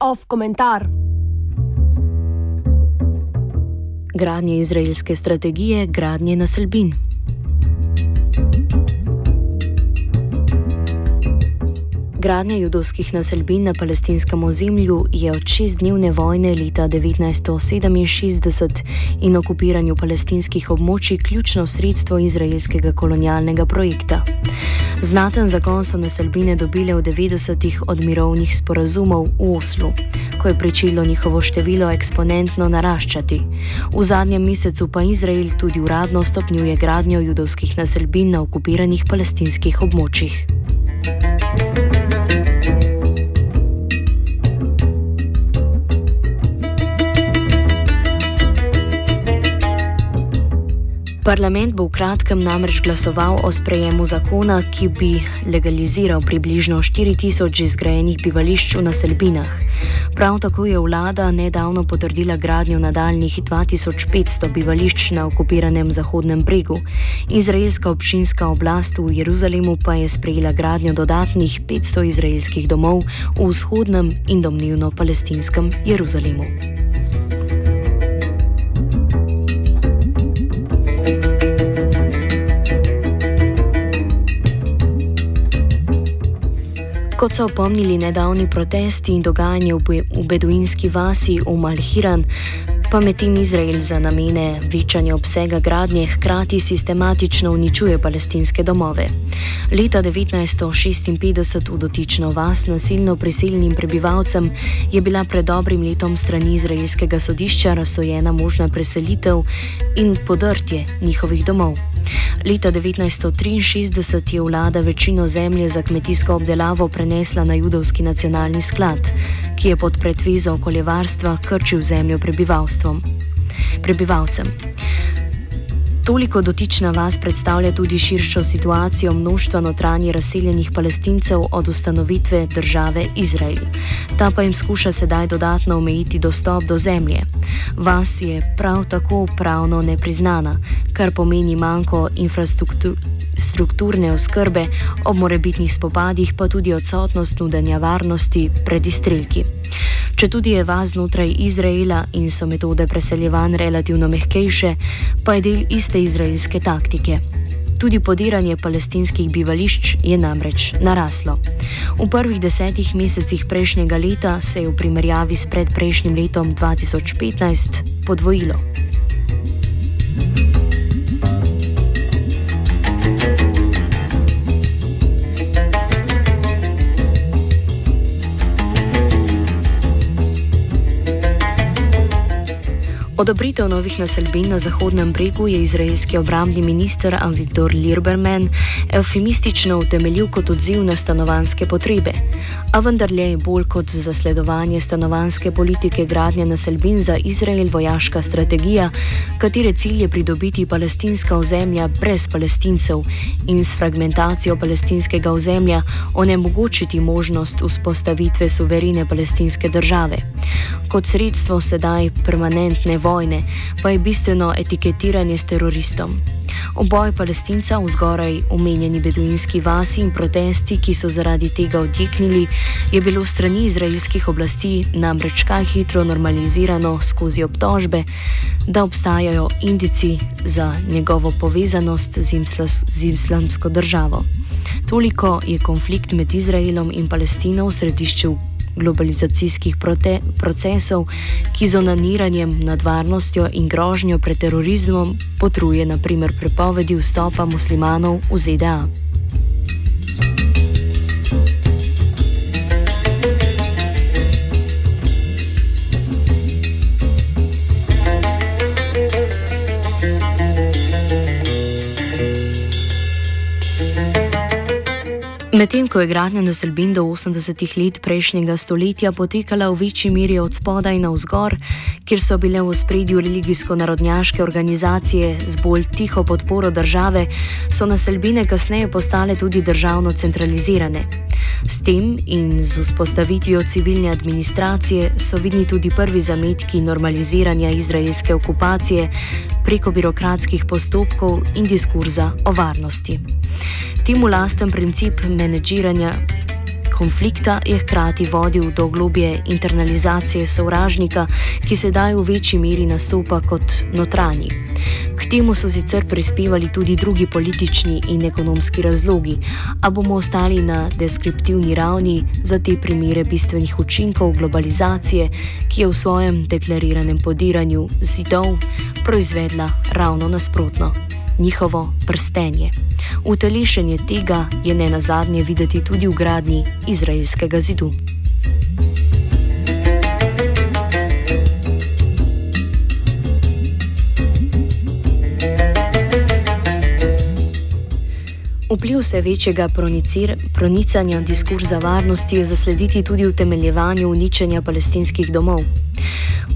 Off komentar. Gradnje izraelske strategije, gradnje naselbin. Gradnja judovskih naselbin na palestinskem ozemlju je od šestdnevne vojne leta 1967 in okupiranju palestinskih območij ključno sredstvo izraelskega kolonialnega projekta. Znaten zagon so naselbine dobile v 90-ih od mirovnih sporazumov v Oslu, ko je pričelo njihovo število eksponentno naraščati. V zadnjem mesecu pa Izrael tudi uradno stopnjuje gradnjo judovskih naselbin na okupiranih palestinskih območjih. Parlament bo v kratkem namreč glasoval o sprejemu zakona, ki bi legaliziral približno 4000 izgrajenih bivališč v naselbinah. Prav tako je vlada nedavno potrdila gradnjo nadaljnih 2500 bivališč na okupiranem Zahodnem bregu. Izraelska občinska oblast v Jeruzalemu pa je sprejela gradnjo dodatnih 500 izraelskih domov v vzhodnem in domnevno palestinskem Jeruzalemu. Kot so opomnili nedavni protesti in dogajanje v beduinski vasi Umalhiran, pa medtem Izrael za namene večanja obsega gradnje hkrati sistematično uničuje palestinske domove. Leta 1956 v dotično vas nasilno priseljenim prebivalcem je bila pred dobrim letom strani izraelskega sodišča razsojena možna preselitev in podrtje njihovih domov. Leta 1963 je vlada večino zemlje za kmetijsko obdelavo prenesla na judovski nacionalni sklad, ki je pod pretvezo okoljevarstva krčil zemljo prebivalcem. Toliko dotična vas predstavlja tudi širšo situacijo množstva notranje razseljenih palestincev od ustanovitve države Izrael. Ta pa jim skuša sedaj dodatno omejiti dostop do zemlje. Vas je prav tako pravno nepriznana, kar pomeni manjko infrastrukturne oskrbe, ob morebitnih spopadih pa tudi odsotnost nudenja varnosti pred izstrelki. Če tudi je vas znotraj Izraela in so metode preseljevanj relativno mehkejše, pa je del iste izraelske taktike. Tudi podiranje palestinskih bivališč je namreč naraslo. V prvih desetih mesecih prejšnjega leta se je v primerjavi s predprejšnjim letom 2015 podvojilo. Odobritev novih naselbin na Zahodnem bregu je izraelski obrambni minister Avigdor Lirberman eufemistično utemeljil kot odziv na stanovanske potrebe. A vendarle je bolj kot zasledovanje stanovanske politike gradnja naselbin za Izrael vojaška strategija, katere cilj je pridobiti palestinska ozemlja brez palestincev in s fragmentacijo palestinskega ozemlja onemogočiti možnost vzpostavitve suverene palestinske države. Kot sredstvo sedaj permanentne vojne vojne, pa je bistveno etiketiranje s teroristom. Oboj palestinca v zgoraj omenjeni beduinski vasi in protesti, ki so zaradi tega odjeknili, je bilo strani izraelskih oblasti namreč kaj hitro normalizirano skozi obtožbe, da obstajajo indici za njegovo povezanost z, z islamsko državo. Toliko je konflikt med Izraelom in Palestino v središču globalizacijskih procesov, ki z onaniranjem nad varnostjo in grožnjo pred terorizmom potruje naprimer prepovedi vstopa muslimanov v ZDA. Medtem ko je gradnja naselbin do 80-ih let prejšnjega stoletja potekala v večji meri od spodaj na vzgor, kjer so bile v spredju religijsko-narodnjaške organizacije z bolj tiho podporo države, so naselbine kasneje postale tudi državno centralizirane. S tem in z vzpostavitvijo civilne administracije so vidni tudi prvi zametki normaliziranja izraelske okupacije preko birokratskih postopkov in diskurza o varnosti. Temu lasten princip menedžiranja konflikta je hkrati vodil do globje internalizacije sovražnika, ki sedaj v večji meri nastopa kot notranji. K temu so sicer prispevali tudi drugi politični in ekonomski razlogi, a bomo ostali na deskriptivni ravni za te primere bistvenih učinkov globalizacije, ki je v svojem deklariranem podiranju zidov proizvedla ravno nasprotno njihovo prstenje. Utelešenje tega je ne nazadnje videti tudi v gradnji izraelskega zidu. Vpliv vse večjega pronicanja diskurza varnosti je zaslediti tudi v temeljevanju uničenja palestinskih domov.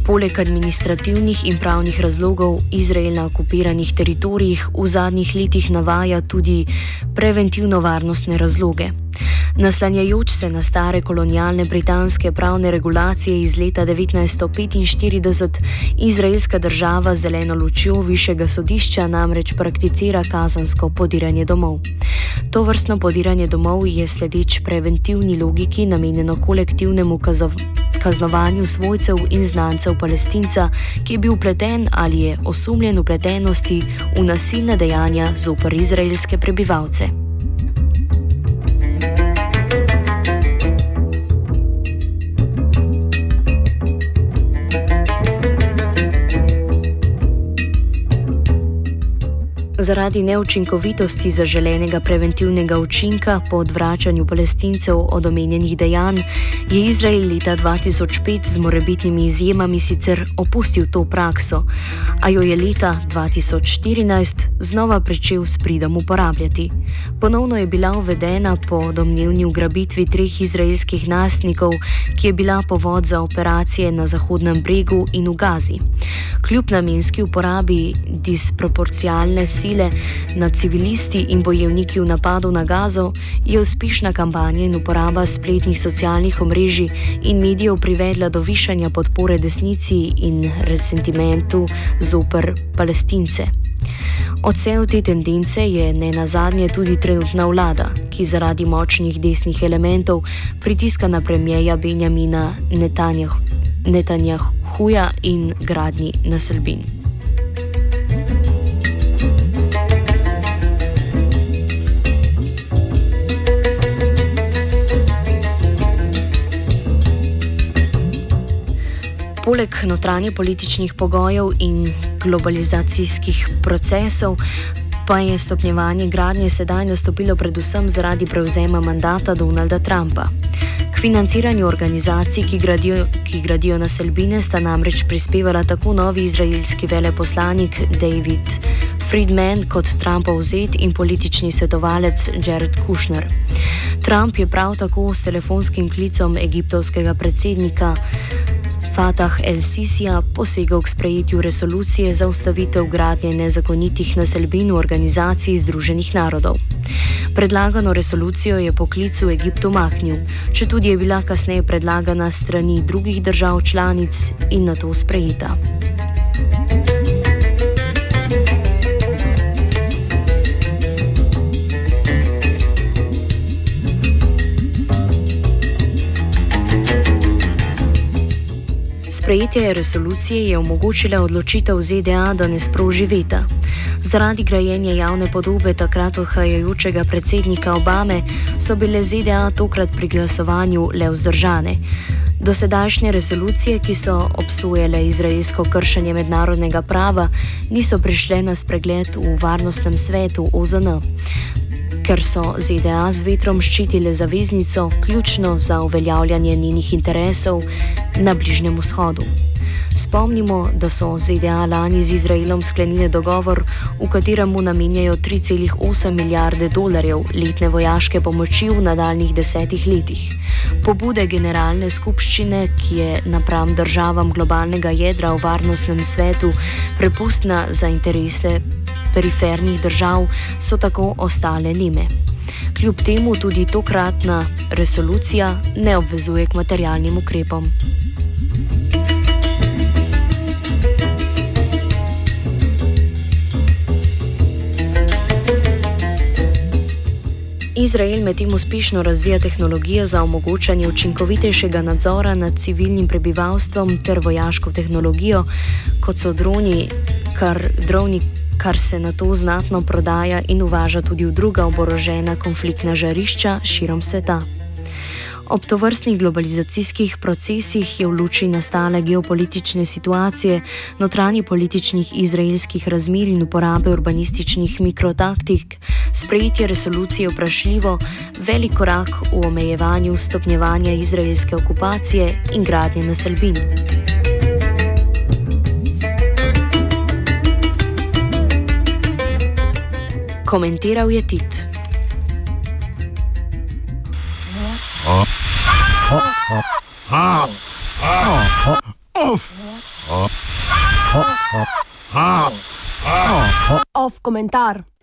Poleg administrativnih in pravnih razlogov Izrael na okupiranih teritorijih v zadnjih letih navaja tudi preventivno-varnostne razloge. Naslanjajoč se na stare kolonialne britanske pravne regulacije iz leta 1945, izraelska država z zeleno lučjo višjega sodišča namreč prakticira kazansko podiranje domov. To vrstno podiranje domov je sledeč preventivni logiki namenjeno kolektivnemu kaznovanju svojcev in znancev palestinca, ki je bil pleten ali je osumljen upletenosti v nasilne dejanja zoper izraelske prebivalce. Zaradi neučinkovitosti zaželenega preventivnega učinka po odvračanju palestincev od omenjenih dejanj je Izrael leta 2005 z morebitnimi izjemami sicer opustil to prakso, a jo je leta 2014 znova pričel s pridom uporabljati. Ponovno je bila uvedena po domnevni ugrabitvi treh izraelskih nasnikov, ki je bila povod za operacije na Zahodnem bregu in v Gazi. Kljub namenski uporabi disproporcionalne sile, sile nad civilisti in bojevniki v napadu na Gazo, je uspešna kampanja in uporaba spletnih socialnih omrežij in medijev privedla do višanja podpore desnici in resentimentu zoper palestince. Odsev te tendence je ne nazadnje tudi trenutna vlada, ki zaradi močnih desnih elementov pritiska na premijeja Benjamina Netanjahuja in gradni naselbin. Poleg notranje političnih pogojev in globalizacijskih procesov pa je stopnjevanje gradnje sedaj nastopilo predvsem zaradi prevzema mandata Donalda Trumpa. K financiranju organizacij, ki gradijo, ki gradijo naselbine, sta namreč prispevala tako novi izraelski veleposlanik David Friedman kot Trumpov zet in politični svetovalec Jared Kushner. Trump je prav tako s telefonskim klicom egiptovskega predsednika Fatah el-Sisija posegel k sprejetju resolucije za ustavitev gradnje nezakonitih naselbin v organizaciji Združenih narodov. Predlagano resolucijo je poklic v Egiptu maknil, če tudi je bila kasneje predlagana strani drugih držav članic in na to sprejeta. Sprejetje resolucije je omogočila odločitev ZDA, da ne sproži veta. Zaradi grajenja javne podobe takrat odhajajočega predsednika Obame so bile ZDA tokrat pri glasovanju le vzdržane. Dosedajšnje resolucije, ki so obsojale izraelsko kršenje mednarodnega prava, niso prišle na spregled v Varnostnem svetu OZN ker so ZDA z vetrom ščitile zaveznico, ključno za uveljavljanje njenih interesov na Bližnjem vzhodu. Spomnimo, da so ZDA lani z Izraelom sklenili dogovor, v katerem mu namenjajo 3,8 milijarde dolarjev letne vojaške pomoči v nadaljnih desetih letih. Pobude generalne skupščine, ki je napram državam globalnega jedra v varnostnem svetu prepustna za interese perifernih držav so tako ostale nime. Kljub temu tudi tokratna resolucija ne obvezuje k materialnim ukrepom. Izrael medtem uspešno razvija tehnologijo za omogočanje učinkovitejšega nadzora nad civilnim prebivalstvom ter vojaško tehnologijo, kot so droni, kar, droni, kar se na to znatno prodaja in uvaža tudi v druga oborožena konfliktna žarišča širom sveta. Ob tovrstnih globalizacijskih procesih je v luči nastale geopolitične situacije, notranji političnih izraelskih razmer in uporabe urbanističnih mikrotaktik sprejetje resolucije vprašljivo velik korak v omejevanju stopnjevanja izraelske okupacije in gradnje naselbin. Komentiral je Tit. Off komentar.